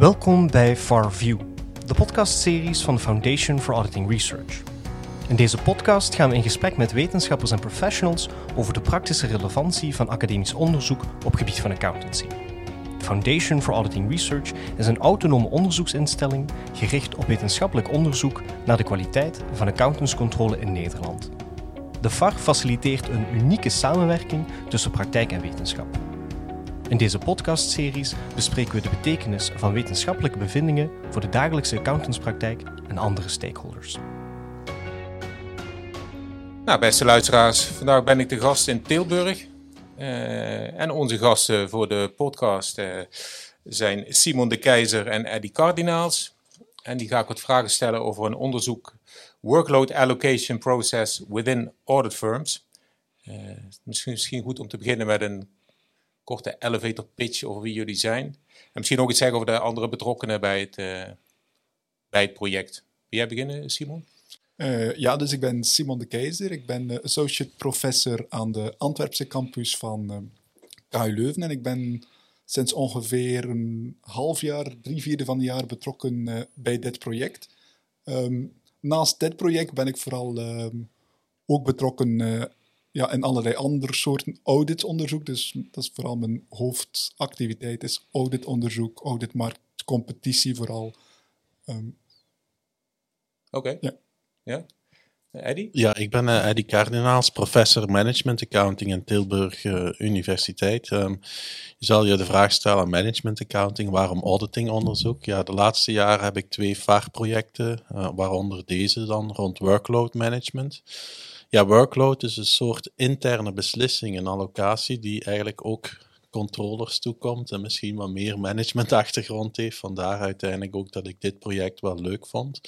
Welkom bij FarView, de podcastseries van de Foundation for Auditing Research. In deze podcast gaan we in gesprek met wetenschappers en professionals over de praktische relevantie van academisch onderzoek op gebied van accountancy. De Foundation for Auditing Research is een autonome onderzoeksinstelling gericht op wetenschappelijk onderzoek naar de kwaliteit van accountantscontrole in Nederland. De FAR faciliteert een unieke samenwerking tussen praktijk en wetenschap. In deze podcastseries bespreken we de betekenis van wetenschappelijke bevindingen voor de dagelijkse accountantspraktijk en andere stakeholders. Nou, beste luisteraars, vandaag ben ik de gast in Tilburg. Uh, en onze gasten voor de podcast uh, zijn Simon de Keizer en Eddie Cardinaals. En die ga ik wat vragen stellen over een onderzoek Workload Allocation Process Within Audit Firms. Uh, misschien goed om te beginnen met een korte elevator pitch over wie jullie zijn. En misschien ook iets zeggen over de andere betrokkenen bij het, uh, bij het project. Wil jij beginnen, Simon? Uh, ja, dus ik ben Simon de Keizer. Ik ben uh, associate professor aan de Antwerpse campus van KU Leuven. En ik ben sinds ongeveer een half jaar, drie vierde van het jaar betrokken bij dit project. Um, naast dit project ben ik vooral um, ook betrokken ja, en allerlei andere soorten auditonderzoek. Dus dat is vooral mijn hoofdactiviteit, is auditonderzoek, auditmarktcompetitie vooral. Um, Oké. Okay. Ja. ja. Eddie? Ja, ik ben uh, Eddie Cardinaals, professor Management Accounting in Tilburg uh, Universiteit. Um, je zal je de vraag stellen, Management Accounting, waarom auditingonderzoek? Ja, de laatste jaren heb ik twee VAR-projecten, uh, waaronder deze dan, rond workload management. Ja, workload is een soort interne beslissing, een allocatie die eigenlijk ook controllers toekomt en misschien wat meer managementachtergrond heeft. Vandaar uiteindelijk ook dat ik dit project wel leuk vond.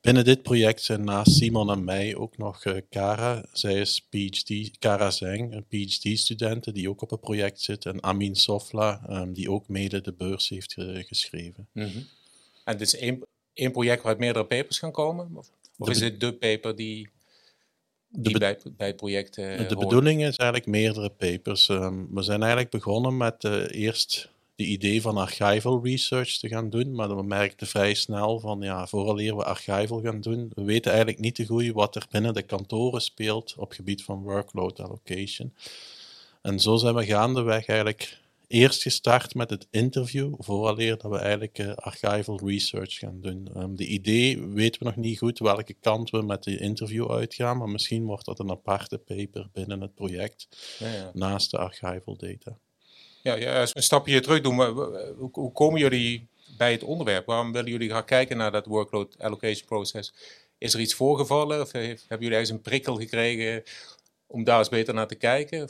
Binnen dit project zijn naast Simon en mij ook nog uh, Kara. Zij is PhD, Kara Zeng, een PhD-studente die ook op het project zit. En Amin Sofla, um, die ook mede de beurs heeft uh, geschreven. Mm -hmm. En dit is één, één project waaruit meerdere papers gaan komen? Of, of is dit de paper die die bij, bij het project uh, De bedoeling is eigenlijk meerdere papers. Um, we zijn eigenlijk begonnen met uh, eerst de idee van archival research te gaan doen, maar we merkten vrij snel van ja, vooraleer we archival gaan doen, we weten eigenlijk niet te goed wat er binnen de kantoren speelt op gebied van workload allocation. En zo zijn we gaandeweg eigenlijk eerst gestart met het interview, vooraleer dat we eigenlijk uh, archival research gaan doen. Um, de idee weten we nog niet goed welke kant we met de interview uitgaan, maar misschien wordt dat een aparte paper binnen het project, ja, ja. naast de archival data. Ja, ja, als we een stapje terug doen, hoe, hoe komen jullie bij het onderwerp? Waarom willen jullie gaan kijken naar dat workload allocation process? Is er iets voorgevallen of hebben jullie eens een prikkel gekregen om daar eens beter naar te kijken?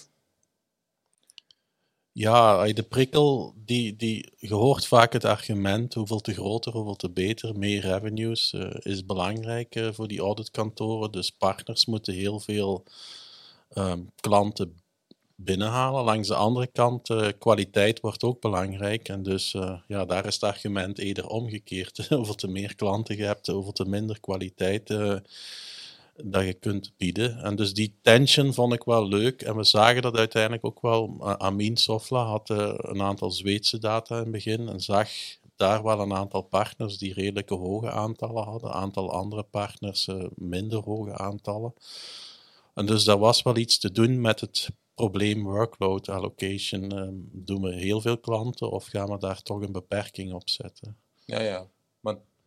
Ja, de prikkel, die, die, je hoort vaak het argument, hoeveel te groter, hoeveel te beter, meer revenues uh, is belangrijk uh, voor die auditkantoren. Dus partners moeten heel veel um, klanten binnenhalen. Langs de andere kant, uh, kwaliteit wordt ook belangrijk. En dus ja, daar is het argument eerder omgekeerd. hoeveel te meer klanten je hebt, hoeveel te minder kwaliteit dat je kunt bieden. En dus die tension vond ik wel leuk. En we zagen dat uiteindelijk ook wel. Amin Sofla had uh, een aantal Zweedse data in het begin en zag daar wel een aantal partners die redelijke hoge aantallen hadden. Een aantal andere partners uh, minder hoge aantallen. En dus daar was wel iets te doen met het probleem workload allocation. Um, doen we heel veel klanten of gaan we daar toch een beperking op zetten? Ja, ja.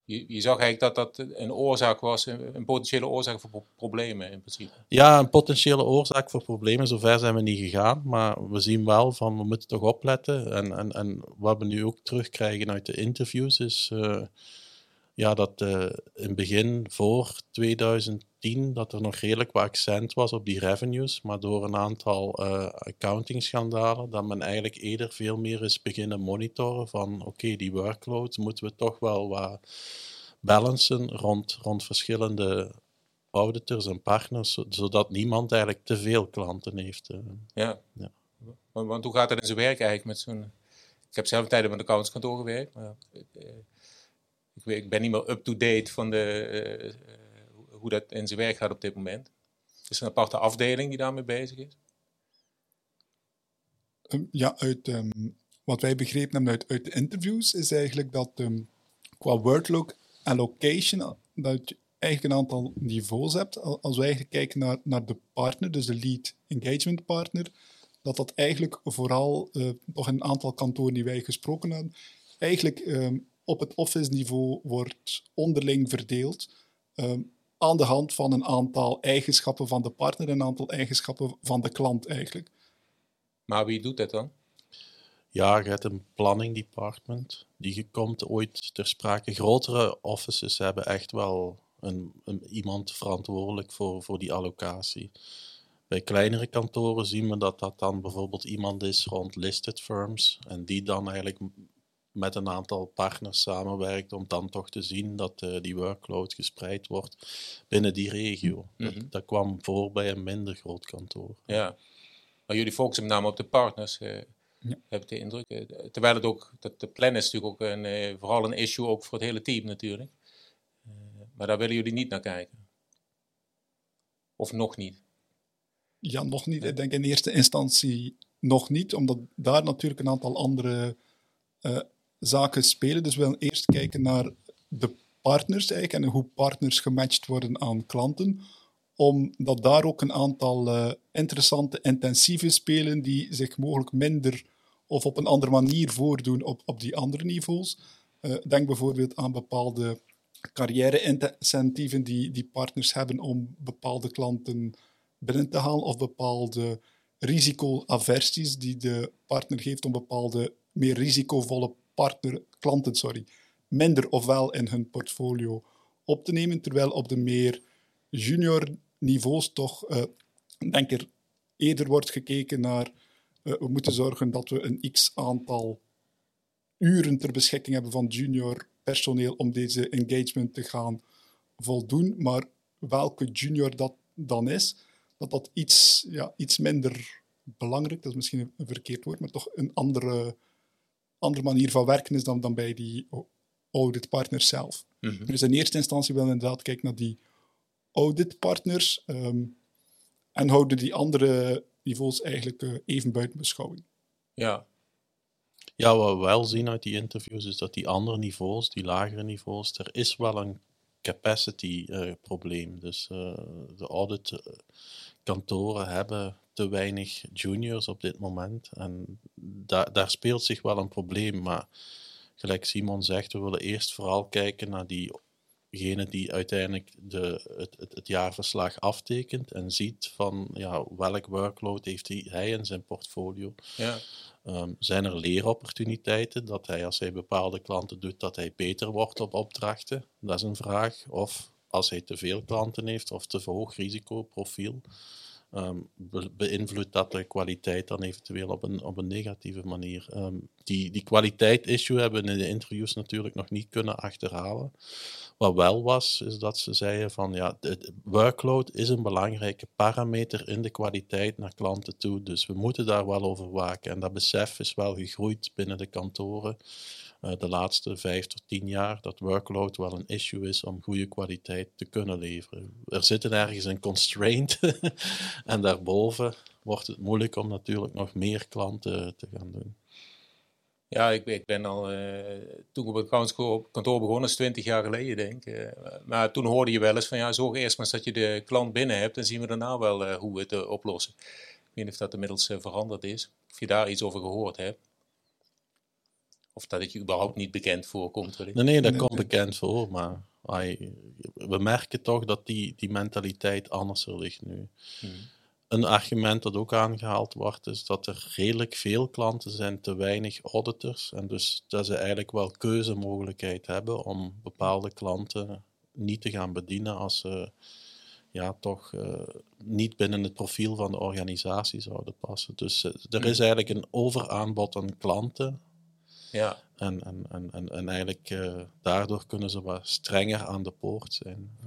Je, zag eigenlijk dat dat een oorzaak was, een potentiële oorzaak voor problemen in principe. Ja, een potentiële oorzaak voor problemen. Zover zijn we niet gegaan, maar we zien wel van we moeten toch opletten. En, en, en wat we nu ook terugkrijgen uit de interviews is uh, ja, dat uh, in het begin voor 2010 dat er nog redelijk wat accent was op die revenues, maar door een aantal uh, accounting-schandalen dat men eigenlijk eerder veel meer is beginnen monitoren van oké, okay, die workload moeten we toch wel wat balancen rond, rond verschillende auditors en partners, zodat niemand eigenlijk te veel klanten heeft. Ja. ja. Want, want, hoe gaat het in zijn werk eigenlijk met zo'n... Ik heb zelf tijden met een accountskantoor gewerkt, maar ik, ik ben niet meer up-to-date van de, uh, hoe dat in zijn werk gaat op dit moment. Is er een aparte afdeling die daarmee bezig is? Um, ja, uit, um, wat wij begrepen hebben uit, uit de interviews, is eigenlijk dat ehm, qua workload allocation, dat je eigenlijk een aantal niveaus hebt. Als we eigenlijk kijken naar, naar de partner, dus de lead engagement partner, dat dat eigenlijk vooral uh, nog een aantal kantoren die wij gesproken hebben, eigenlijk ehm, op het office niveau wordt onderling verdeeld ehm, aan de hand van een aantal eigenschappen van de partner en een aantal eigenschappen van de klant eigenlijk. Maar wie doet dat dan? Ja, je hebt een planning department. Die komt ooit ter sprake. Grotere offices hebben echt wel een, een, iemand verantwoordelijk voor, voor die allocatie. Bij kleinere kantoren zien we dat dat dan bijvoorbeeld iemand is rond listed firms. En die dan eigenlijk met een aantal partners samenwerkt om dan toch te zien dat uh, die workload gespreid wordt binnen die regio. dat, mhm. dat, kwam voor bij een minder groot kantoor. Ja, maar jullie focussen met name op de partners. Uh, ja. Heb ik de indruk. Uh, terwijl het ook, dat de plan is natuurlijk ook een, vooral een issue ook voor het hele team natuurlijk. maar daar willen jullie niet naar kijken. Of nog niet? Ja, nog niet. Ik denk in eerste instantie nog niet, omdat daar natuurlijk een aantal andere zaken spelen. Dus we willen eerst kijken naar de partners eigenlijk en hoe partners gematcht worden aan klanten. Omdat daar ook een aantal uh, interessante intensieve spelen die zich mogelijk minder of op een andere manier voordoen op, op die andere niveaus. Uh, denk bijvoorbeeld aan bepaalde carrière-incentieven die, die partners hebben om bepaalde klanten binnen te halen of bepaalde risicoaversies die de partner geeft om bepaalde meer risicovolle partner, klanten sorry, minder ofwel in hun portfolio op te nemen, terwijl op de meer junior niveaus toch, uh, denk er eerder wordt gekeken naar uh, we moeten zorgen dat we een x aantal uren ter beschikking hebben van junior personeel om deze engagement te gaan voldoen, maar welke junior dat dan is, dat dat iets, ja, iets minder belangrijk, dat is misschien een verkeerd woord, maar toch een andere andere manier van werken is dan, dan bij die auditpartners zelf. Mm Dus in eerste instantie willen we inderdaad kijken naar die auditpartners um, en houden die andere niveaus eigenlijk uh, even buiten beschouwing. Ja. Ja, wat we wel zien uit die interviews is dat die andere niveaus, die lagere niveaus, er is wel een capacity uh, probleem. Dus uh, de auditkantoren hebben te weinig juniors op dit moment. En da daar speelt zich wel een probleem. Maar gelijk Simon zegt, we willen eerst vooral kijken naar diegene die uiteindelijk de, het, het, het, jaarverslag aftekent en ziet van ja, welk workload heeft hij, hij in zijn portfolio. Ja. Um, zijn er leeropportuniteiten dat hij als hij bepaalde klanten doet, dat hij beter wordt op opdrachten? Dat is een vraag. Of als hij te veel klanten heeft of te hoog risicoprofiel, um, beïnvloedt dat de kwaliteit dan eventueel op een, op een negatieve manier. Um, die, die kwaliteit-issue hebben we in de interviews natuurlijk nog niet kunnen achterhalen. Wat wel was, is dat ze zeiden van ja, de workload is een belangrijke parameter in de kwaliteit naar klanten toe. Dus we moeten daar wel over waken. En dat besef is wel gegroeid binnen de kantoren. Eh, de laatste vijf tot tien jaar dat workload wel een issue is om goede kwaliteit te kunnen leveren. Er zit ergens een constraint en daarboven wordt het moeilijk om natuurlijk nog meer klanten te gaan doen. Ja, ik, ik ben al, uh, toen ik op het kantoor begon, is 20 jaar geleden denk ik. Uh, maar toen hoorde je wel eens van ja, zorg eerst maar eens dat je de klant binnen hebt en zien we daarna wel uh, hoe we het oplossen. Ik weet niet of dat inmiddels veranderd is, of je daar iets over gehoord hebt. Of dat het je überhaupt niet bekend voorkomt. Nee, nee, dat komt bekend voor, maar we merken toch dat die, die mentaliteit anders ligt nu. Hmm. Een argument dat ook aangehaald wordt, is dat er redelijk veel klanten zijn, te weinig auditors. En dus dat ze eigenlijk wel keuzemogelijkheid hebben om bepaalde klanten niet te gaan bedienen als ze ja, toch uh, niet binnen het profiel van de organisatie zouden passen. Dus uh, er is hmm. eigenlijk een overaanbod aan klanten ja. En, en, en, en, en eigenlijk uh, daardoor kunnen ze wat strenger aan de poort zijn.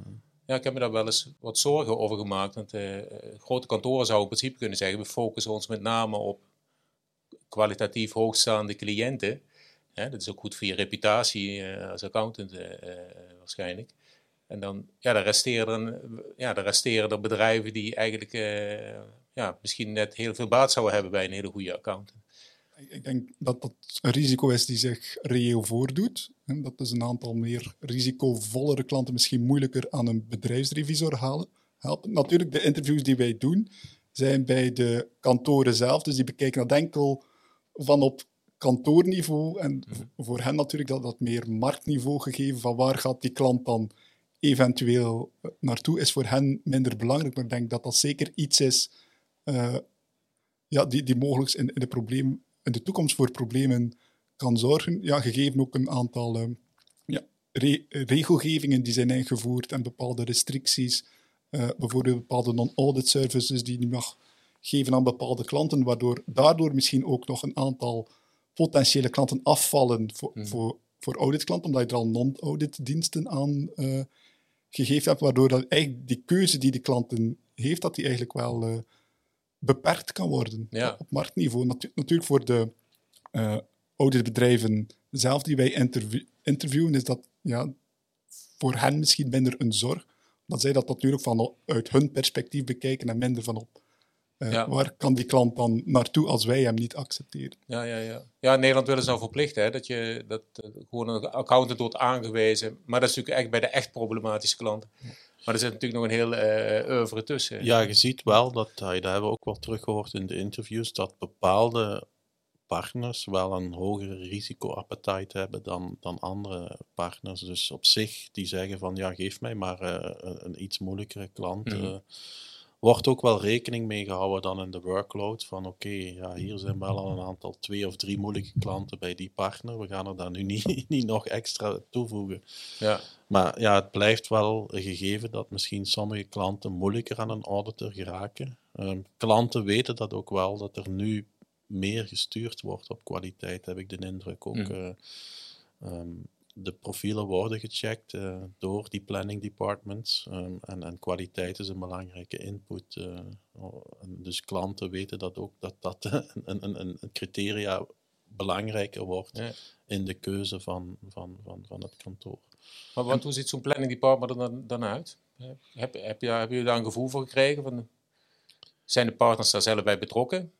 Ja, ik heb me daar wel eens wat zorgen over gemaakt. Want uh, grote kantoren zouden in principe kunnen zeggen: we focussen ons met name op kwalitatief hoogstaande cliënten. Hè, dat is ook goed voor je reputatie uh, als accountant waarschijnlijk. En dan, ja, dan resteren, er, ja, dan resteren er bedrijven die eigenlijk ja, misschien net heel veel baat zouden hebben bij een hele goede accountant. Ik- denk dat dat een risico is die zich reëel voordoet. Dat is een aantal meer risicovollere klanten misschien moeilijker aan een bedrijfsrevisor halen. helpen. Natuurlijk, de interviews die wij doen zijn bij de kantoren zelf. Dus die bekijken dat enkel van op kantoorniveau. En v- voor hen natuurlijk dat, dat meer marktniveau gegeven van waar gaat die klant dan eventueel eh, naartoe, is voor hen minder belangrijk. Maar ik denk dat dat zeker iets is eh, ja, die, die mogelijk in, in, de probleem, in de toekomst voor problemen kan zorgen. Ja, gegeven ook een aantal eh, ja, re- regelgevingen die zijn ingevoerd en bepaalde restricties, eh, bijvoorbeeld bepaalde non-audit services die je mag geven aan bepaalde klanten, waardoor daardoor misschien ook nog een aantal potentiële klanten afvallen voor, voor, voor auditklanten, omdat je er al non-audit diensten aan eh, gegeven hebt, waardoor dat eigenlijk die keuze die de klanten heeft, dat die eigenlijk wel eh, beperkt kan worden Ja. op marktniveau. Natu- natuurlijk voor de eh, auditbedrijven zelf die wij interview- interviewen, is dat ja, voor hen misschien minder een zorg. Dat zij dat natuurlijk vanuit hun perspectief bekijken en minder van op eh, Ja. waar kan die klant dan naartoe als wij hem niet accepteren. Ja, ja, ja. ja, in Nederland willen ze nou verplichten, hè, dat je dat eh, gewoon een accountant wordt aangewezen. Maar dat is natuurlijk echt bij de echt problematische klanten. Maar er zit natuurlijk nog een heel oeuvre tussen. Ja, je ziet wel dat, eh, dat hebben we ook wel teruggehoord in de interviews, dat bepaalde partners wel een hogere risicoappetijt hebben dan, dan andere partners. Dus op zich, die zeggen van ja, geef mij maar eh, een, een iets moeilijkere klant. Mhm. eh, wordt ook wel rekening mee gehouden dan in de workload van oké, ja, hier zijn wel al een aantal twee of drie moeilijke klanten bij die partner. We gaan er dan nu niet, niet nog extra toevoegen. Ja. Maar ja, het blijft wel een gegeven dat misschien sommige klanten moeilijker aan een auditor geraken. Ehm, klanten weten dat ook wel, dat er nu meer gestuurd wordt op kwaliteit, heb ik de indruk. Ook Mhm. eh, ehm, de profielen worden gecheckt eh, door die planning departments. ehm, en, en kwaliteit is een belangrijke input. eh, dus klanten weten dat ook, dat dat een, een, een, criteria belangrijker wordt Ja. in de keuze van, van, van, van het kantoor. Maar want hoe ziet zo'n planning department er dan, dan uit? Heb, heb, je, heb je daar een gevoel voor gekregen? Van, zijn de partners daar zelf bij betrokken?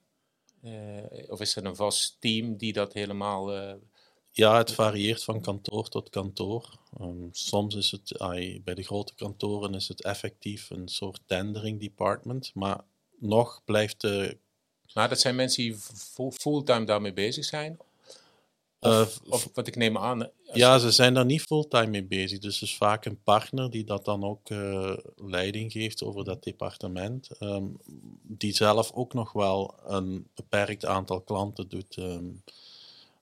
Eh, of is er een vast team die dat helemaal... eh, Ja, het varieert van kantoor tot kantoor. Ehm, soms is het, ai, bij de grote kantoren is het effectief een soort tendering department, maar nog blijft de... maar dat zijn mensen die fu- fulltime daarmee bezig zijn? eh, Of, of wat ik neem aan... ja, ze zijn daar niet fulltime mee bezig, dus het is vaak een partner die dat dan ook eh, leiding geeft over dat departement, ehm, die zelf ook nog wel een beperkt aantal klanten doet. ehm,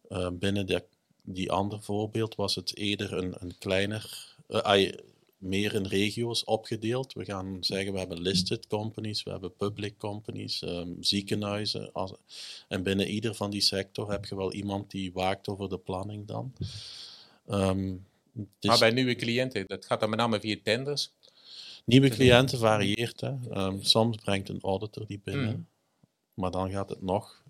eh, binnen de, die ander voorbeeld was het eerder een, een kleiner, ai, meer in regio's opgedeeld. We gaan zeggen, we hebben listed companies, we hebben public companies, ehm, ziekenhuizen. Als, en binnen ieder van die sector heb je wel iemand die waakt over de planning dan. Ehm, Maar bij nieuwe cliënten, dat gaat dan met name via tenders. Nieuwe cliënten varieert. Hè. Ehm, soms brengt een auditor die binnen, Mm. maar dan gaat het nog.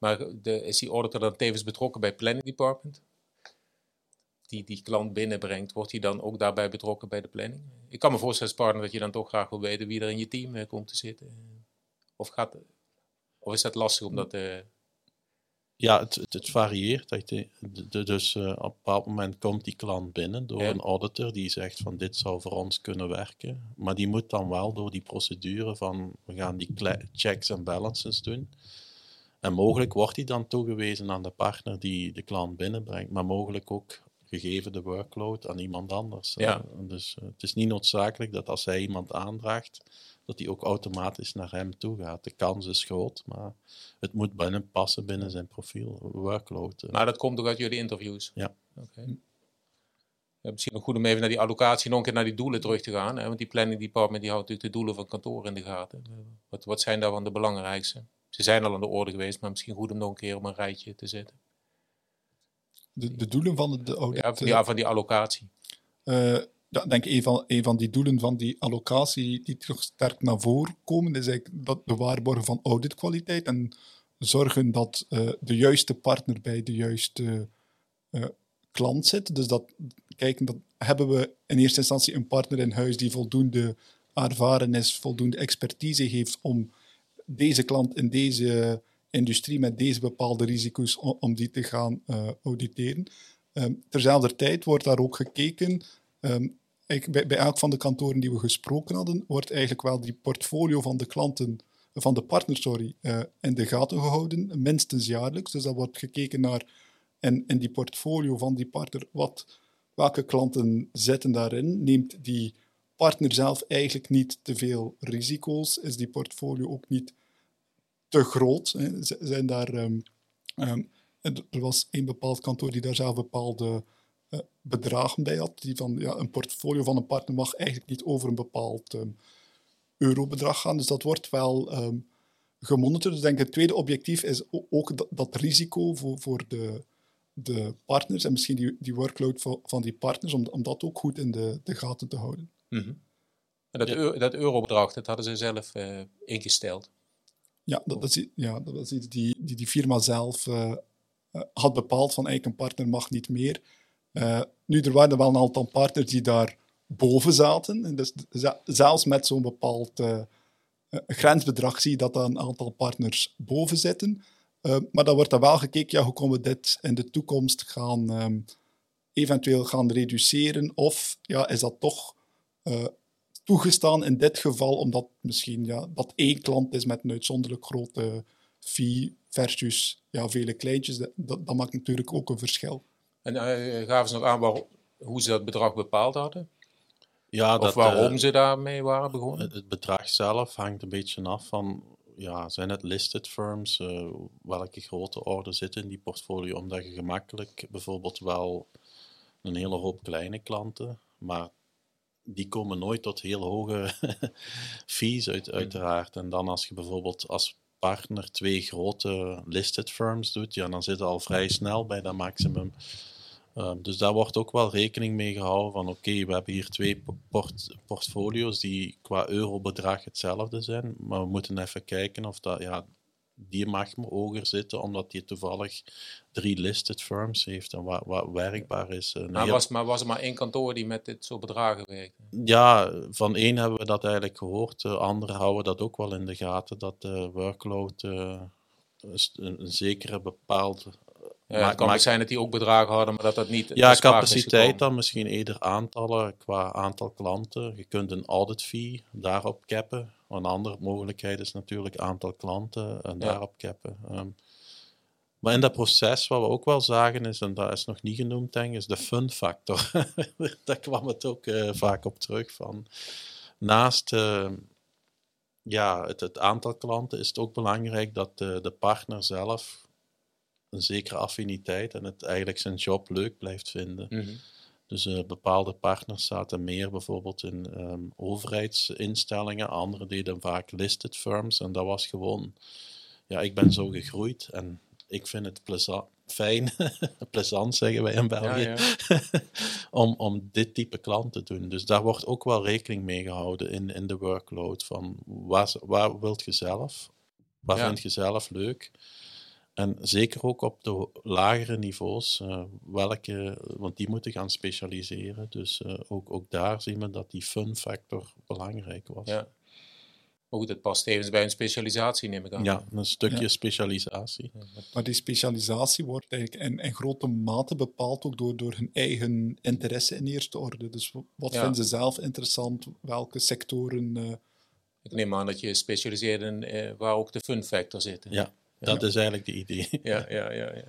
Maar de, is die auditor dan tevens betrokken bij planning department? Die die klant binnenbrengt, wordt hij dan ook daarbij betrokken bij de planning? Ik kan me voorstellen als partner dat je dan toch graag wil weten wie er in je team eh, komt te zitten. Of, gaat, of is dat lastig om dat... eh, Ja, het, het, varieert. De- de- dus eh, op een bepaald moment komt die klant binnen door Ja. een auditor die zegt van dit zou voor ons kunnen werken. Maar die moet dan wel door die procedure van we gaan die checks en balances doen. En mogelijk wordt die dan toegewezen aan de partner die de klant binnenbrengt, maar mogelijk ook gegeven de workload aan iemand anders. Ja. Dus eh, het is niet noodzakelijk dat als hij iemand aandraagt, dat hij ook automatisch naar hem toe gaat. De kans is groot, maar het moet binnen passen binnen zijn profiel, workload. maar dat komt ook uit jullie interviews? Ja. Oké. Ja, misschien nog goed om even naar die allocatie, nog een keer naar die doelen terug te gaan. Hè? Want die planning department die houdt natuurlijk de doelen van kantoor in de gaten. Wat, wat zijn daarvan de belangrijkste? Ze zijn al aan de orde geweest, maar misschien goed om nog een keer op een rijtje te zetten. De, de doelen van de, de audit... Ja, van die, eh, van die allocatie. Ja, ik denk een van, een van die doelen van die allocatie die terug sterk naar voren komen, is eigenlijk dat de waarborgen van auditkwaliteit en zorgen dat eh, de juiste partner bij de juiste klant zit. Dus dat kijken, dat hebben we in eerste instantie een partner in huis die voldoende ervaren is, voldoende expertise heeft om deze klant in deze industrie met deze bepaalde risico's om, die te gaan uh, auditeren. Um, terzelfde tijd wordt daar ook gekeken. Um, bij, bij elk van de kantoren die we gesproken hadden, wordt eigenlijk wel die portfolio van de klanten, van de partners, sorry, uh, in de gaten gehouden, minstens jaarlijks. Dus dat wordt gekeken naar in, in die portfolio van die partner, wat, welke klanten zitten daarin? Neemt die partner zelf eigenlijk niet te veel risico's? Is die portfolio ook niet te groot? Hè? Zijn daar, um, um, er was een bepaald kantoor die daar zelf bepaalde uh, bedragen bij had. Die van, ja, een portfolio van een partner mag eigenlijk niet over een bepaald um, eurobedrag gaan. Dus dat wordt wel um, gemonitord. Dus denk ik, het tweede objectief is ook dat, dat risico voor, voor de, de partners en misschien die, die workload van, van die partners, om, om dat ook goed in de, de gaten te houden. Mm -hmm. En dat, ja. euro, dat eurobedrag, dat hadden ze zelf uh, ingesteld. Ja, dat, is, ja, dat is iets die, die die firma zelf uh, uh, had bepaald van eigenlijk een partner mag niet meer. nu, er waren wel een aantal partners die daar boven zaten. En dus zelfs met zo'n bepaald grensbedrag zie je dat er een aantal partners boven zitten. Maar dan wordt er wel gekeken, ja, hoe kunnen we dit in de toekomst gaan um, eventueel gaan reduceren? Of ja, is dat toch toegestaan in dit geval, omdat misschien ja, dat één klant is met een uitzonderlijk grote fee versus ja, vele kleintjes, dat, dat maakt natuurlijk ook een verschil. En uh, gaven ze nog aan waar, hoe ze dat bedrag bepaald hadden? Ja, of dat, waarom ze daarmee waren begonnen? Het, het bedrag zelf hangt een beetje af van ja, zijn het listed firms? Uh, welke grote orde zitten in die portfolio? Omdat je gemakkelijk bijvoorbeeld wel een hele hoop kleine klanten, maar die komen nooit tot heel hoge fees uit, uiteraard. En dan als je bijvoorbeeld als partner twee grote listed firms doet, ja, dan zit je al vrij snel bij dat maximum. Um, dus daar wordt ook wel rekening mee gehouden van oké, okay, we hebben hier twee port portfolio's die qua eurobedrag hetzelfde zijn, maar we moeten even kijken of dat, ja, die mag hoger zitten omdat die toevallig drie listed firms heeft en wat, wat werkbaar is. Uh, maar, was, maar was er maar één kantoor die met dit soort bedragen werkte? Ja, van één hebben we dat eigenlijk gehoord. De anderen houden dat ook wel in de gaten, dat de workload uh, een, een zekere bepaalde ja, het kan maar, zijn dat die ook bedragen hadden, maar dat dat niet. Ja, capaciteit dan misschien eerder aantallen qua aantal klanten. Je kunt een audit fee daarop cappen. Een andere mogelijkheid is natuurlijk aantal klanten en daarop cappen. Um, maar in dat proces, wat we ook wel zagen, is, en dat is nog niet genoemd, denk ik, is de fun factor. Daar kwam het ook uh, vaak op terug. Van. Naast uh, ja, het, het, aantal klanten is het ook belangrijk dat de, de partner zelf een zekere affiniteit en het eigenlijk zijn job leuk blijft vinden. Mm -hmm. Dus uh, bepaalde partners zaten meer bijvoorbeeld in um, overheidsinstellingen, anderen deden vaak listed firms. En dat was gewoon, ja, ik ben zo gegroeid en ik vind het plezant, fijn, plezant zeggen wij in België, ja, ja. om, om dit type klant te doen. Dus daar wordt ook wel rekening mee gehouden in, in de workload van waar, waar wilt je zelf, waar ja. vind je zelf leuk. En zeker ook op de lagere niveaus, uh, welke, want die moeten gaan specialiseren. Dus uh, ook, ook daar zien we dat die fun factor belangrijk was. Ja. Maar goed, het past tevens bij een specialisatie, neem ik aan. Ja, een stukje ja. specialisatie. Maar die specialisatie wordt eigenlijk in, in, grote mate bepaald ook door, door hun eigen interesse in eerste orde. Dus wat ja. vinden ze zelf interessant? Welke sectoren... Uh... Ik neem aan dat je specialiseert in waar ook de fun factor zit. Ja, dat is eigenlijk de idee. Ja, ja, ja. ja,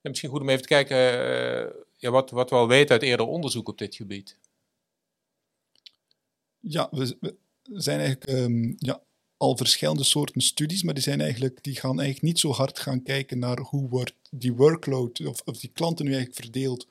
ja. misschien goed om even te kijken uh, ja, wat, wat we al weten uit eerder onderzoek op dit gebied. Ja, we, we zijn eigenlijk um, ja, al verschillende soorten studies, maar die, zijn eigenlijk, die gaan eigenlijk niet zo hard gaan kijken naar hoe wordt die workload of, of die klanten nu eigenlijk verdeeld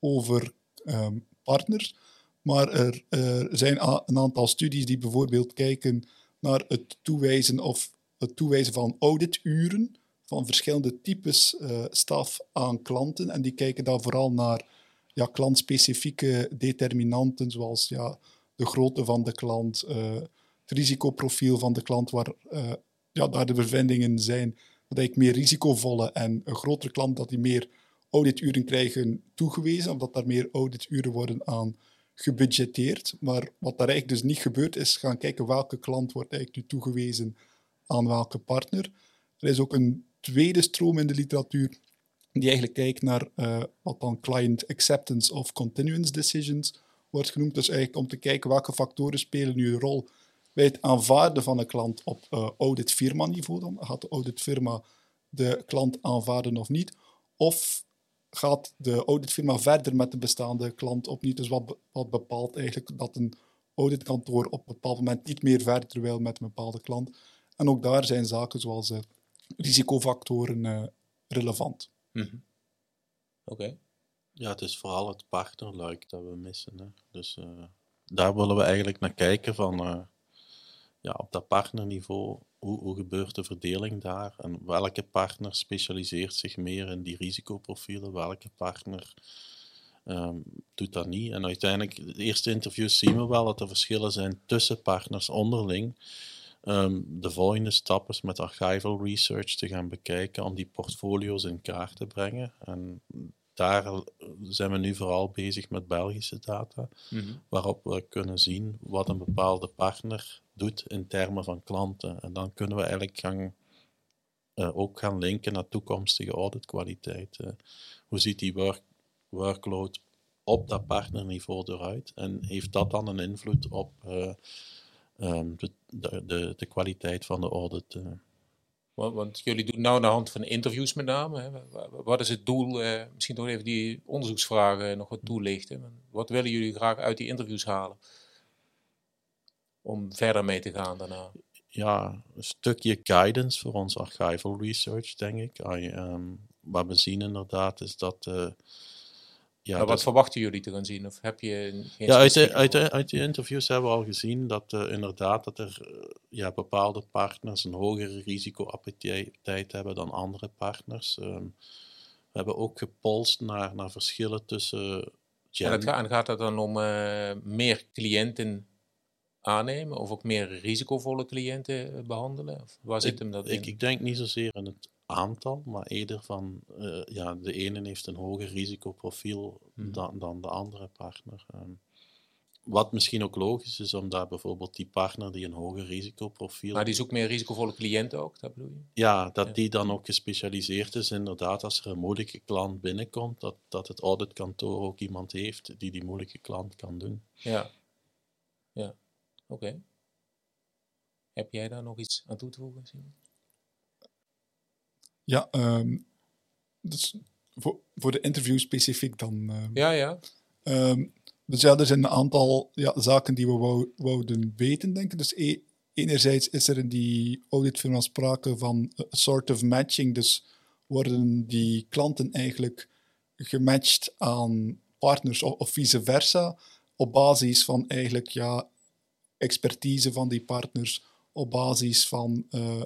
over um, partners. Maar er, er zijn een aantal studies die bijvoorbeeld kijken naar het toewijzen of toewijzen van audituren van verschillende types uh, staf aan klanten. En die kijken dan vooral naar ja, klantspecifieke determinanten, zoals ja, de grootte van de klant, uh, het risicoprofiel van de klant, waar uh, ja, daar de bevindingen zijn dat ik meer risicovolle en een grotere klant dat die meer audituren krijgen toegewezen, omdat daar meer audituren worden aan gebudgeteerd. Maar wat daar eigenlijk dus niet gebeurt, is gaan kijken welke klant wordt eigenlijk nu toegewezen aan welke partner. Er is ook een tweede stroom in de literatuur die eigenlijk kijkt naar uh, wat dan client acceptance of continuance decisions wordt genoemd. Dus eigenlijk om te kijken welke factoren spelen nu een rol bij het aanvaarden van een klant op uh, audit-firma niveau. Dan gaat de auditfirma de klant aanvaarden of niet. Of gaat de auditfirma verder met de bestaande klant opnieuw. Dus wat, wat bepaalt eigenlijk dat een auditkantoor op een bepaald moment niet meer verder wil met een bepaalde klant. En ook daar zijn zaken zoals uh, risicofactoren uh, relevant. Mm -hmm. Oké. Ja, het is vooral het partnerluik dat we missen. Hè. Dus uh, daar willen we eigenlijk naar kijken van ja, op dat partnerniveau, hoe, hoe gebeurt de verdeling daar? En welke partner specialiseert zich meer in die risicoprofielen? Welke partner um, doet dat niet? En uiteindelijk, de eerste interviews zien we wel dat er verschillen zijn tussen partners onderling. Um, de volgende stap is met archival research te gaan bekijken om die portfolio's in kaart te brengen. En daar zijn we nu vooral bezig met Belgische data, mm -hmm. waarop we kunnen zien wat een bepaalde partner doet in termen van klanten. En dan kunnen we eigenlijk gaan, uh, ook gaan linken naar toekomstige auditkwaliteit. Uh, hoe ziet die work, workload op dat partnerniveau eruit? En heeft dat dan een invloed op uh, um, de, de, de, kwaliteit van de audit? Want, want, jullie doen nou aan de hand van interviews met name. Hè? Wat is het doel? misschien toch even die onderzoeksvragen nog wat toelichten. Wat willen jullie graag uit die interviews halen? om verder mee te gaan daarna? Ja, een stukje guidance voor ons archival research, denk ik. I, um, wat we zien inderdaad is dat... Uh, ja, wat dat, verwachten jullie te gaan zien? Of heb je ja, uit de, uit, de, uit de interviews hebben we al gezien dat uh, inderdaad dat er uh, ja, bepaalde partners een hogere risicoappetijt hebben dan andere partners. Um, we hebben ook gepolst naar, naar verschillen tussen... En, het gaat, en gaat het dan om meer cliënten aannemen of ook meer risicovolle cliënten eh, behandelen? Of waar zit ik, hem dat in? Ik, ik denk niet zozeer in het aantal, maar eerder van uh, ja, de ene heeft een hoger risicoprofiel hmm. dan, dan de andere partner. Um, wat misschien ook logisch is, omdat bijvoorbeeld die partner die een hoger risicoprofiel... Maar die zoekt meer risicovolle cliënten ook, dat bedoel je? Ja, dat ja. die dan ook gespecialiseerd is. Inderdaad, als er een moeilijke klant binnenkomt, dat, dat het auditkantoor ook iemand heeft die die moeilijke klant kan doen. Ja, ja. Oké. Heb jij daar nog iets aan toe te voegen, Simon? Ja, um, dus voor, voor de interview specifiek dan. Uh, ja, ja. Um, dus ja, er zijn een aantal ja, zaken die we wou, wouden weten, denk ik. Dus e enerzijds is er in die auditfirma sprake van een sort of matching. Dus worden die klanten eigenlijk gematcht aan partners of, of vice versa op basis van eigenlijk ja, expertise van die partners, op basis van uh,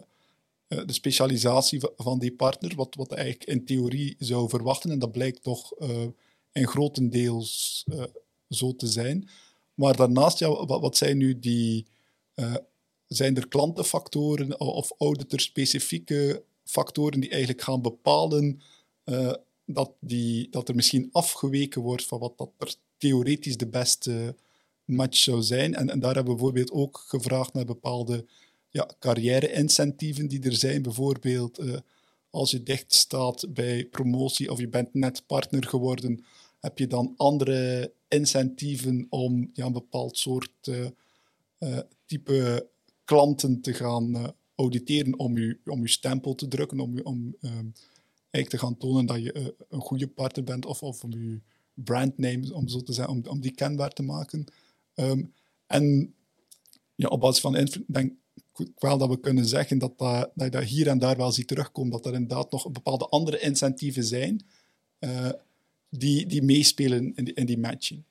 de specialisatie van die partner, wat, wat eigenlijk in theorie zou verwachten. En dat blijkt toch uh, in grotendeels uh, zo te zijn. Maar daarnaast, ja, wat, wat zijn nu die... zijn er klantenfactoren of auditor-specifieke factoren die eigenlijk gaan bepalen dat, die, dat er misschien afgeweken wordt van wat dat er theoretisch de beste match zou zijn. En, en daar hebben we bijvoorbeeld ook gevraagd naar bepaalde ja, carrière-incentieven die er zijn. Bijvoorbeeld uh, als je dicht staat bij promotie of je bent net partner geworden, heb je dan andere incentieven om ja, een bepaald soort uh, uh, type klanten te gaan auditeren om je, om je stempel te drukken, om, om eigenlijk te gaan tonen dat je een goede partner bent of, of om je brandname, om zo te zeggen, om, die kenbaar te maken. Um, en ja, op basis van denk ik wel dat we kunnen zeggen dat, dat, dat je dat hier en daar wel ziet terugkomen. Dat er inderdaad nog bepaalde andere incentieven zijn uh, die, die meespelen in die, in die matching.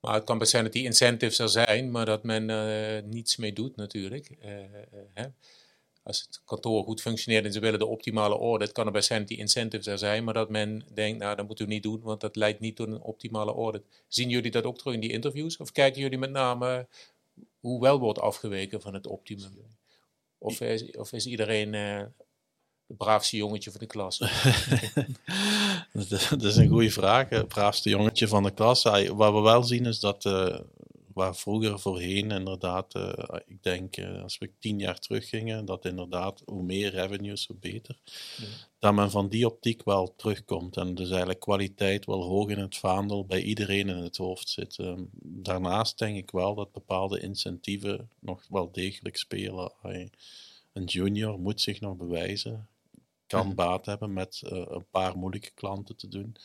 Maar het kan best zijn dat die incentives er zijn, maar dat men uh, niets mee doet natuurlijk. Uh, hè? als het kantoor goed functioneert en ze willen de optimale audit, kan er best zijn dat die incentives er zijn, maar dat men denkt, nou, dat moeten we niet doen, want dat leidt niet tot een optimale audit. Zien jullie dat ook terug in die interviews? Of kijken jullie met name hoe wel wordt afgeweken van het optimum? Of is, of is iedereen uh, het braafste jongetje van de klas? dat is een goede vraag. Het braafste jongetje van de klas. Wat we wel zien is dat uh, waar vroeger voorheen inderdaad, uh, ik denk uh, als we tien jaar teruggingen, dat inderdaad hoe meer revenues, hoe beter. Ja. Dat men van die optiek wel terugkomt en dus eigenlijk kwaliteit wel hoog in het vaandel bij iedereen in het hoofd zit. Um, daarnaast denk ik wel dat bepaalde incentieven nog wel degelijk spelen. Een junior moet zich nog bewijzen, kan ja. baat hebben met uh, een paar moeilijke klanten te doen.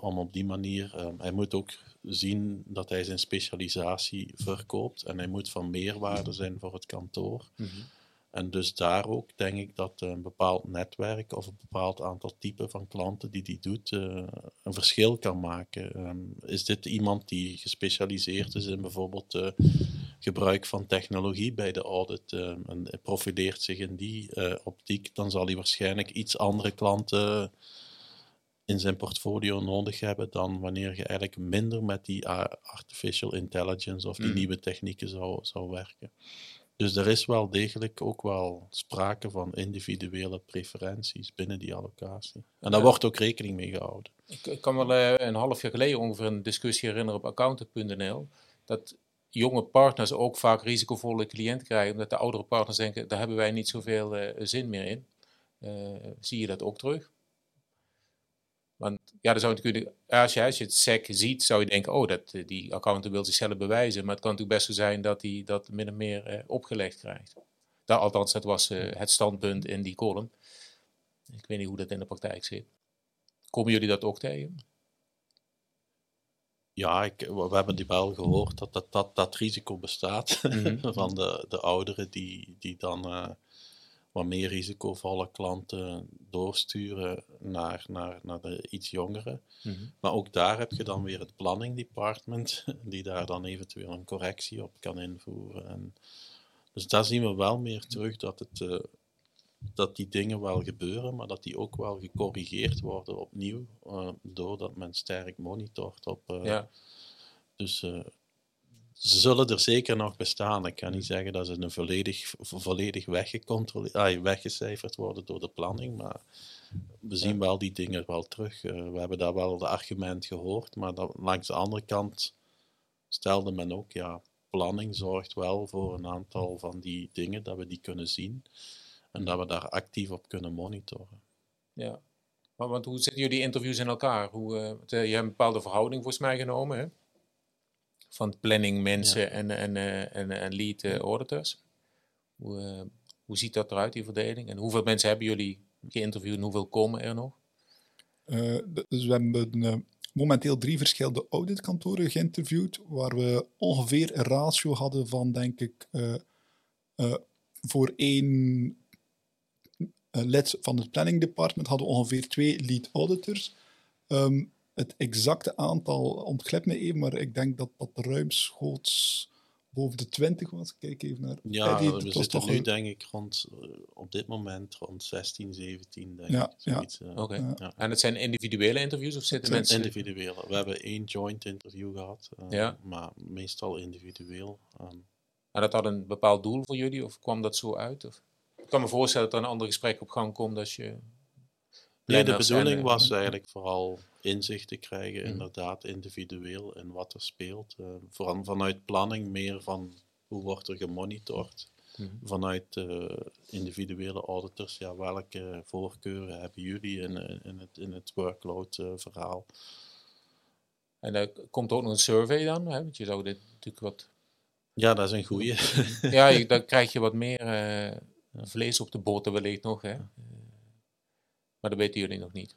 Om op die manier, uh, hij moet ook zien dat hij zijn specialisatie verkoopt en hij moet van meerwaarde zijn voor het kantoor. Mm -hmm. En dus daar ook denk ik dat een bepaald netwerk of een bepaald aantal typen van klanten die die doet uh, een verschil kan maken. Um, is dit iemand die gespecialiseerd is in bijvoorbeeld uh, gebruik van technologie bij de audit uh, en profileert zich in die optiek, dan zal hij waarschijnlijk iets andere klanten in zijn portfolio nodig hebben dan wanneer je eigenlijk minder met die artificial intelligence of die mm. nieuwe technieken zou, zou werken. Dus er is wel degelijk ook wel sprake van individuele preferenties binnen die allocatie. En daar ja. wordt ook rekening mee gehouden. Ik, ik kan me uh, een half jaar geleden ongeveer een discussie herinneren op accountant.nl. Dat jonge partners ook vaak risicovolle cliënten krijgen, omdat de oudere partners denken, daar hebben wij niet zoveel uh, zin meer in. Uh, zie je dat ook terug? Want ja, dan zou natuurlijk, als je, als je het SEC ziet, zou je denken, oh, dat, eh, die accountant wil zichzelf bewijzen. Maar het kan natuurlijk best zo zijn dat hij dat min of meer eh, opgelegd krijgt. Dat, althans, dat was uh, het standpunt in die column. Ik weet niet hoe dat in de praktijk zit. Komen jullie dat ook tegen? Ja, ik, we hebben die wel gehoord dat dat, dat, dat risico bestaat mm -hmm. van de, de ouderen die, die dan... Uh, wat meer risicovolle klanten doorsturen naar, naar, naar de iets jongeren. Mm -hmm. Maar ook daar heb je dan weer het planning department, die daar dan eventueel een correctie op kan invoeren. En dus daar zien we wel meer terug dat, het, uh, dat die dingen wel gebeuren, maar dat die ook wel gecorrigeerd worden opnieuw, uh, doordat men sterk monitort op. Uh, ja. Dus zullen er zeker nog bestaan. Ik kan niet zeggen dat ze een volledig, volledig weggecontroleerd, weggecijferd worden door de planning, maar we zien wel die dingen wel terug. Uh, we hebben daar wel de argument gehoord, maar dat, langs de andere kant stelde men ook, ja, planning zorgt wel voor een aantal van die dingen, dat we die kunnen zien en dat we daar actief op kunnen monitoren. Ja, maar want hoe zitten jullie interviews in elkaar? Hoe, uh, je hebt een bepaalde verhouding volgens mij genomen, hè? Van planning mensen ja. en, en, uh, en, en lead uh, auditors. Hoe, uh, hoe ziet dat eruit, die verdeling? En hoeveel mensen hebben jullie geïnterviewd en hoeveel komen er nog? dus we hebben momenteel drie verschillende auditkantoren geïnterviewd, waar we ongeveer een ratio hadden van, denk ik, voor één lid van het planning department hadden we ongeveer twee lead auditors. Um, het exacte aantal ontglipt me even, maar ik denk dat dat ruimschoots boven de 20 was. Kijk even naar. Ja, Eddie, we zitten nu een... denk ik rond, uh, op dit moment rond 16, 17. Denk ja, ik, zoiets, ja. Uh, okay. ja. En het zijn individuele interviews of zitten mensen? Individuele. We hebben één joint interview gehad, uh, ja. maar meestal individueel. Um. En dat had een bepaald doel voor jullie of kwam dat zo uit? Of? Ik kan me voorstellen dat er een ander gesprek op gang komt als je Nee, de bedoeling was eigenlijk vooral inzicht te krijgen, mm. inderdaad, individueel in wat er speelt. Uh, vooral vanuit planning meer van hoe wordt er gemonitord. Mm. Vanuit uh, individuele auditors, ja, welke voorkeuren hebben jullie in, in het, in het workload-verhaal? En er komt ook nog een survey dan, hè? want je zou dit natuurlijk wat... Ja, dat is een goeie. ja, dan krijg je wat meer vlees op de boter wellicht nog, hè? Maar dat weten jullie nog niet.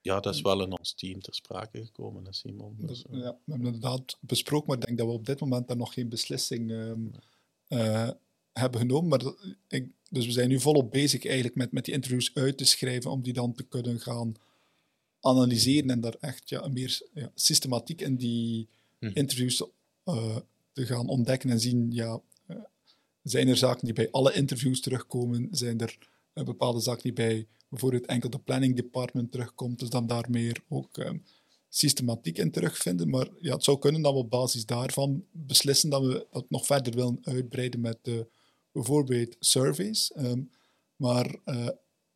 Ja, dat is wel in ons team ter sprake gekomen, Simon. Dus, ja, we hebben inderdaad besproken, maar ik denk dat we op dit moment daar nog geen beslissing um, uh, hebben genomen. Maar dat, ik, dus we zijn nu volop bezig eigenlijk met, met die interviews uit te schrijven, om die dan te kunnen gaan analyseren en daar echt ja, meer ja, systematiek in die hm. interviews uh, te gaan ontdekken en zien, ja, uh, zijn er zaken die bij alle interviews terugkomen? Zijn er bepaalde zaken die bij bijvoorbeeld enkel de planning department terugkomt, dus dan daar meer ook um, systematiek in terugvinden. Maar ja, het zou kunnen dat we op basis daarvan beslissen dat we dat nog verder willen uitbreiden met uh, bijvoorbeeld surveys. Um, maar uh,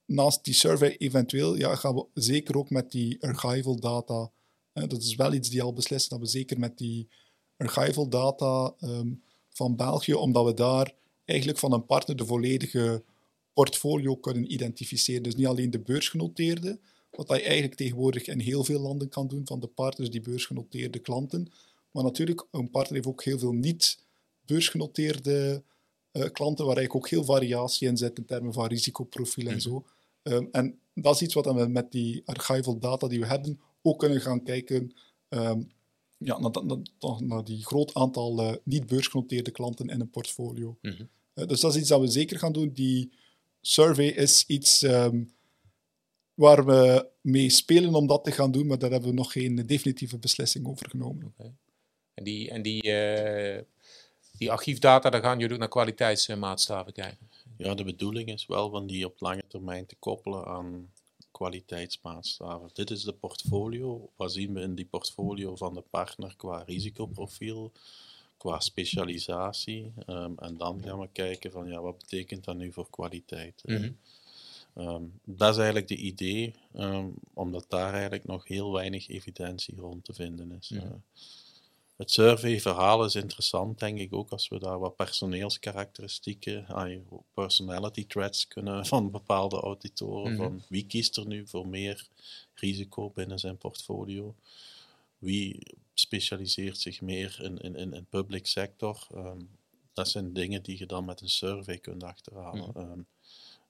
naast die survey eventueel ja, gaan we zeker ook met die archival data, dat is wel iets die al beslissen, dat we zeker met die archival data ehm, van België, omdat we daar eigenlijk van een partner de volledige portfolio kunnen identificeren. Dus niet alleen de beursgenoteerde, wat je eigenlijk tegenwoordig in heel veel landen kan doen van de partners die beursgenoteerde klanten. Maar natuurlijk, een partner heeft ook heel veel niet beursgenoteerde uh, klanten, waar eigenlijk ook heel variatie in zit in termen van risicoprofiel en mhm. zo. Um, en dat is iets wat we met die archival data die we hebben ook kunnen gaan kijken um, ja, naar, naar, naar, die groot aantal uh, niet beursgenoteerde klanten in een portfolio. Mm -hmm. uh, dus dat is iets dat we zeker gaan doen. Die survey is iets um, waar we mee spelen om dat te gaan doen, maar daar hebben we nog geen definitieve beslissing over genomen. Okay. En die, en die, uh, die archiefdata, daar gaan jullie ook naar kwaliteitsmaatstaven kijken? Ja, de bedoeling is wel van die op lange termijn te koppelen aan kwaliteitsmaatstaven. Dit is de portfolio. Wat zien we in die portfolio van de partner qua risicoprofiel, qua specialisatie? Um, en dan gaan we kijken van ja, wat betekent dat nu voor kwaliteit? Mm um, dat is eigenlijk de idee, um, omdat daar eigenlijk nog heel weinig evidentie rond te vinden is. Uh, het surveyverhaal is interessant, denk ik ook, als we daar wat personeelskarakteristieken, personality traits kunnen van bepaalde auditoren. Mhm. Van wie kiest er nu voor meer risico binnen zijn portfolio? Wie specialiseert zich meer in, in, in, in public sector? Um, dat zijn dingen die je dan met een survey kunt achterhalen. Mhm. Um,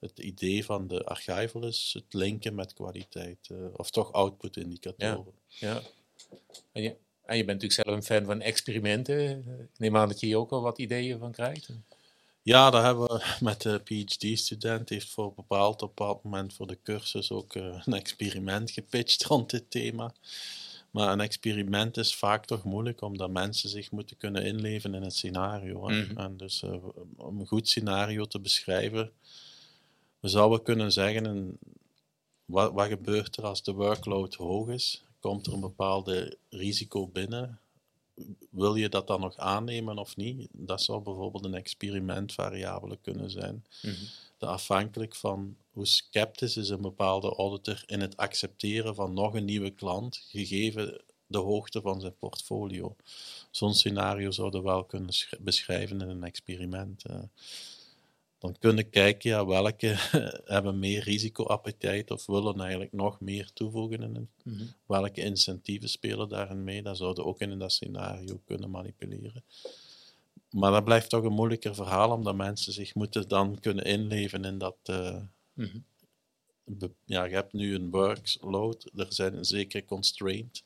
het idee van de archival is het linken met kwaliteit, uh, of toch output-indicatoren. Ja. ja. En je bent natuurlijk zelf een fan van experimenten. Ik neem aan dat je hier ook al wat ideeën van krijgt. Ja, daar hebben we met de PhD-student, heeft voor een bepaald, op bepaald moment voor de cursus ook uh, een experiment gepitcht rond dit thema. Maar een experiment is vaak toch moeilijk, omdat mensen zich moeten kunnen inleven in het scenario. Mm En dus uh, om een goed scenario te beschrijven, we zouden kunnen zeggen, wat, wat gebeurt er als de workload hoog is? komt er een bepaalde risico binnen. Wil je dat dan nog aannemen of niet? Dat zou bijvoorbeeld een experimentvariabele kunnen zijn. Mm afhankelijk van hoe sceptisch is een bepaalde auditor in het accepteren van nog een nieuwe klant, gegeven de hoogte van zijn portfolio. Zo'n scenario zouden we wel kunnen beschrijven in een experiment. Uh dan kunnen kijken ja, welke hebben meer risicoappetijt of willen eigenlijk nog meer toevoegen. In mhm. Welke incentieven spelen daarin mee? Dat zouden ook in dat scenario kunnen manipuleren. Maar dat blijft toch een moeilijker verhaal, omdat mensen zich moeten dan kunnen inleven in dat... Uh, Ja, je hebt nu een workload, er zijn een zekere constraint.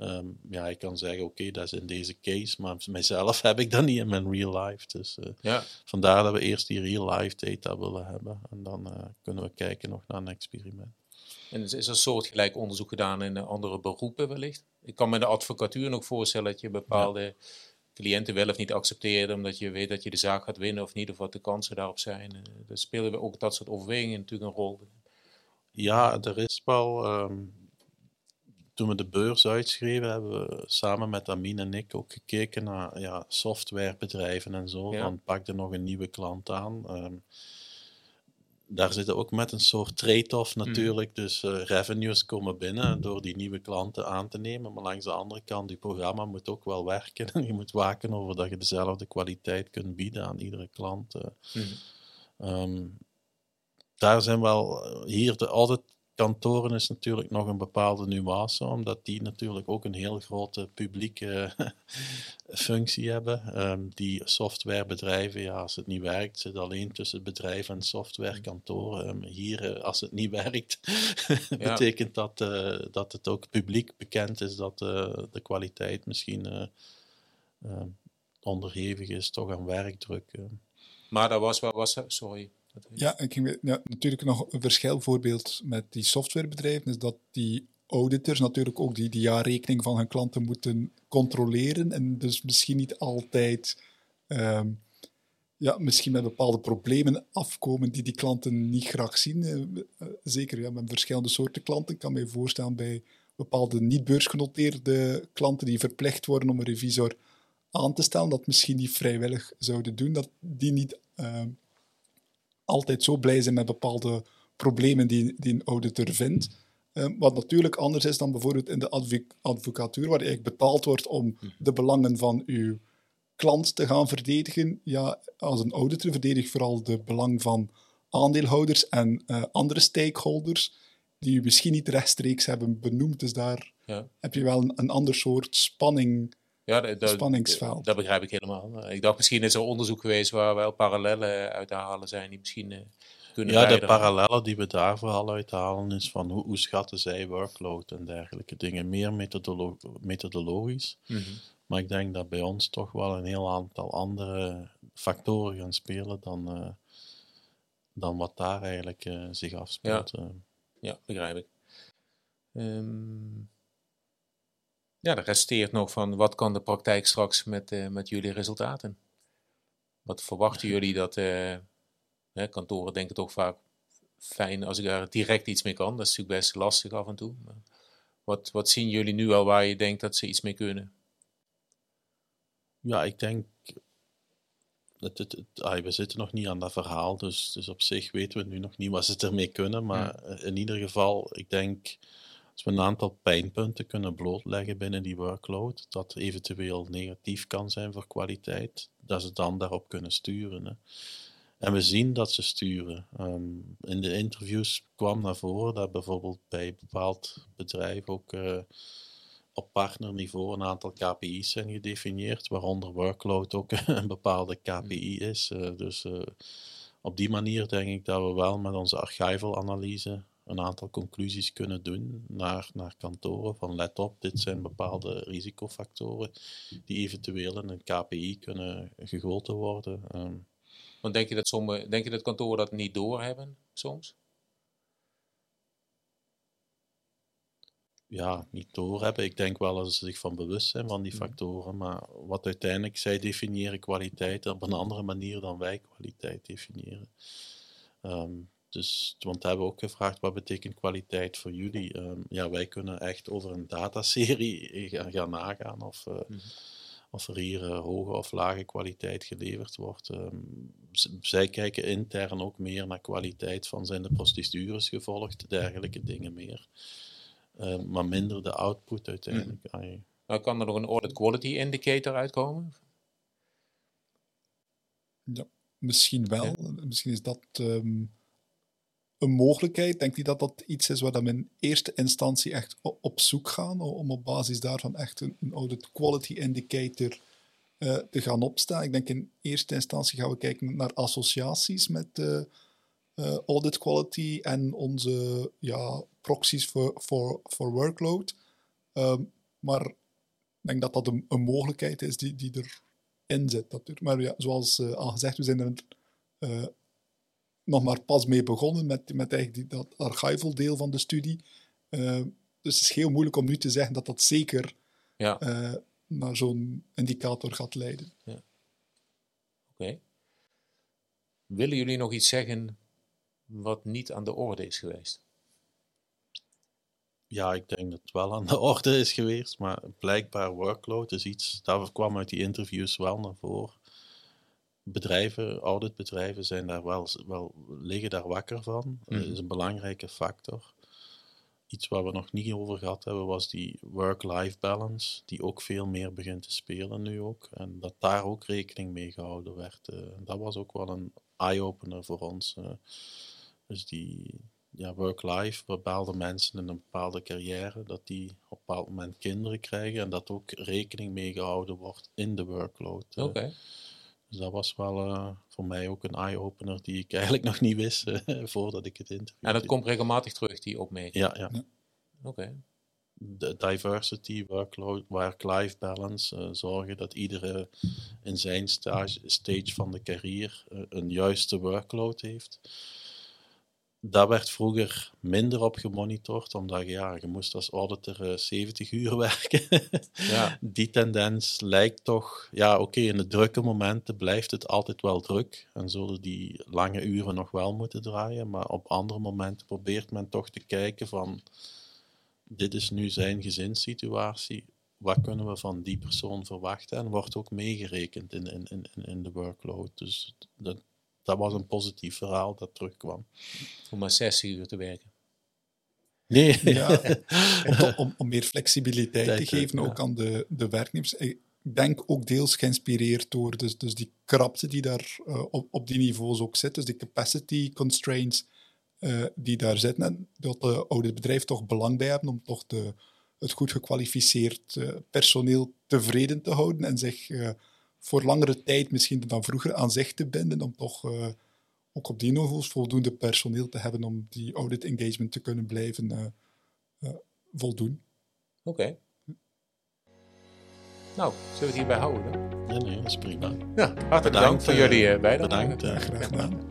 Ehm, ja, ik kan zeggen, oké, dat is in deze case, maar mijzelf heb ik dat niet in mijn real life. Dus uh, ja. vandaar dat we eerst die real life data willen hebben. En dan uh, kunnen we kijken nog naar een experiment. En is er een soortgelijk onderzoek gedaan in andere beroepen wellicht? Ik kan me de advocatuur nog voorstellen dat je bepaalde cliënten wel of niet accepteert, omdat je weet dat je de zaak gaat winnen of niet, of wat de kansen daarop zijn. Uh, daar spelen we ook dat soort overwegingen natuurlijk een rol. Ja, er is wel... Um, toen we de beurs uitschreven, hebben we samen met Amin en ik ook gekeken naar ja, softwarebedrijven en zo. Ja. Van pak er nog een nieuwe klant aan. Ehm, daar zitten ook met een soort trade-off mhm. natuurlijk. Dus uh, revenues komen binnen door die nieuwe klanten aan te nemen. Maar langs de andere kant, die programma moet ook wel werken. En je moet waken over dat je dezelfde kwaliteit kunt bieden aan iedere klant. Mm. daar zijn wel eh, hier de audit kantoren is natuurlijk nog een bepaalde nuance, omdat die natuurlijk ook een heel grote publieke functie hebben. Um, die softwarebedrijven, ja, als het niet werkt, zit alleen tussen bedrijf en softwarekantoren. Um, hier, uh, als het niet werkt, betekent dat, uh, dat het ook publiek bekend is dat uh, de kwaliteit misschien ehm, onderhevig is, toch aan werkdruk. Maar dat was wel, was, sorry, ja, ik ging, ja, natuurlijk nog een verschilvoorbeeld met die softwarebedrijven is dat die auditors natuurlijk ook die, die jaarrekening van hun klanten moeten controleren en dus misschien niet altijd ehm, ja, misschien met bepaalde problemen afkomen die die klanten niet graag zien. Eh, eh, zeker ja, met verschillende soorten klanten. Ik kan me voorstellen bij bepaalde niet beursgenoteerde klanten die verplicht worden om een revisor aan te stellen, dat misschien niet vrijwillig zouden doen, dat die niet ehm, altijd zo blij zijn met bepaalde problemen die, die een auditor vindt. Ehm, wat natuurlijk anders is dan bijvoorbeeld in de advo- advocatuur, waar je eigenlijk betaald wordt om de belangen van uw klant te gaan verdedigen. Ja, als een auditor verdedig je vooral de belang van aandeelhouders en eh, andere stakeholders die u misschien niet rechtstreeks hebben benoemd. Dus daar Ja. heb je wel een, een ander soort spanning. Ja, dat, dat- Spanningsveld. Dat begrijp ik helemaal. Ik dacht, misschien is er onderzoek geweest waar wel parallellen uit te halen zijn die misschien eh, kunnen Ja, de parallellen die we daar vooral uithalen is van hoe, hoe schatten zij workload en dergelijke dingen. Meer methodolo- methodologisch. Mhm. Maar ik denk dat bij ons toch wel een heel aantal andere factoren gaan spelen dan, eh, dan wat daar eigenlijk eh, zich afspeelt. eh. Ja, begrijp ik. Ehm, ja, er resteert nog van wat kan de praktijk straks met, eh, met jullie resultaten? Wat verwachten jullie dat eh, hè, kantoren denken toch vaak fijn als ik daar direct iets mee kan. Dat is natuurlijk best lastig af en toe. Maar wat, wat zien jullie nu al waar je denkt dat ze iets mee kunnen? Ja, ik denk. Het, het, het- ah, we zitten nog niet aan dat verhaal, dus, dus op zich weten we nu nog niet wat ze ermee kunnen. Maar eh, in ieder geval, ik denk. Als we een aantal pijnpunten kunnen blootleggen binnen die workload, dat eventueel negatief kan zijn voor kwaliteit, dat ze dan daarop kunnen sturen. Hè. En we zien dat ze sturen. Ehm, in de interviews kwam naar voren dat bijvoorbeeld bij een bepaald bedrijf ook eh, op partnerniveau een aantal KPI's zijn gedefinieerd, waaronder workload ook een bepaalde KPI is. Eh, dus eh, op die manier denk ik dat we wel met onze archival analyse een aantal conclusies kunnen doen naar, naar kantoren. Van let op, dit zijn bepaalde risicofactoren die eventueel in een KPI kunnen gegoten worden. Ehm, Want denk je dat, sommige, denk je dat kantoren dat niet doorhebben soms? ja, niet doorhebben. Ik denk wel dat ze zich van bewust zijn van die factoren. Maar wat uiteindelijk zij definiëren kwaliteit op een andere manier dan wij kwaliteit definiëren. Ehm, dus, want we hebben ook gevraagd, wat betekent kwaliteit voor jullie? Ehm, ja, wij kunnen echt over een dataserie gaan, gaan nagaan of, eh, of er hier eh, hoge of lage kwaliteit geleverd wordt. Ehm, zij kijken intern ook meer naar kwaliteit van zijn de procedures gevolgd, dergelijke dingen meer. Ehm, maar minder de output uiteindelijk. Nou, kan er nog een audit quality indicator uitkomen? Ja, misschien wel. Misschien is dat ehm, een mogelijkheid. Denk je dat dat iets is waar we in eerste instantie echt op zoek gaan, om op basis daarvan echt een, audit quality indicator eh, te gaan opstellen? Ik denk in eerste instantie gaan we kijken naar associaties met de eh, audit quality en onze ja, proxies voor, voor, voor workload. Ehm, maar ik denk dat dat een, mogelijkheid is die, die erin zit. natuurlijk. Maar ja, zoals eh, al gezegd, we zijn er eh, nog maar pas mee begonnen met, met eigenlijk die, dat archival deel van de studie. Eh, dus het is heel moeilijk om nu te zeggen dat dat zeker Ja, eh, naar zo'n indicator gaat leiden. oké. Willen jullie nog iets zeggen wat niet aan de orde is geweest? Ja, ik denk dat het wel aan de orde is geweest, maar blijkbaar workload is iets, daar kwam uit die interviews wel naar voren. Bedrijven, auditbedrijven zijn daar wel, wel liggen daar wakker van. Dat is een belangrijke factor. Iets waar we nog niet over gehad hebben, was die work-life balance, die ook veel meer begint te spelen nu ook. En dat daar ook rekening mee gehouden werd. eh, dat was ook wel een eye-opener voor ons. eh. dus die ja, work-life, bepaalde mensen in een bepaalde carrière, dat die op een bepaald moment kinderen krijgen en dat ook rekening mee gehouden wordt in de workload. eh. Oké. Dus dat was wel eh, voor mij ook een eye-opener die ik eigenlijk nog niet wist eh, voordat ik het interview En dat deed. komt regelmatig terug, die opmerking. Ja, ja. Oké. De diversity, workload, work-life balance, eh, zorgen dat iedere in zijn stage, stage van de carrière een juiste workload heeft. Daar werd vroeger minder op gemonitord, omdat je, ja, je moest als auditor eh, 70 uur werken. Ja. Die tendens lijkt toch, ja oké, in de drukke momenten blijft het altijd wel druk en zullen die lange uren nog wel moeten draaien, maar op andere momenten probeert men toch te kijken van, dit is nu zijn gezinssituatie, wat kunnen we van die persoon verwachten en wordt ook meegerekend in, in, in, in de workload. Dus dat, dat was een positief verhaal dat terugkwam. Om maar 60 uur te werken. Nee. Ja, om, om, om meer flexibiliteit te geven, ja. ook aan de, de werknemers. Ik denk ook deels geïnspireerd door dus, dus die krapte die daar eh, op, op die niveaus ook zit, dus die capacity constraints eh, die daar zitten. En dat de oude bedrijven toch belang bij hebben om toch de, het goed gekwalificeerd eh, personeel tevreden te houden en zich eh, voor langere tijd misschien dan vroeger aan zich te binden om toch eh, ook op die niveaus voldoende personeel te hebben om die audit engagement te kunnen blijven eh, eh, voldoen. Oké. Nou, zullen we het hierbij houden? Ja, nee, dat is prima. Ja, hartelijk dank voor jullie eh, bijdrage. Bedankt. Graag gedaan.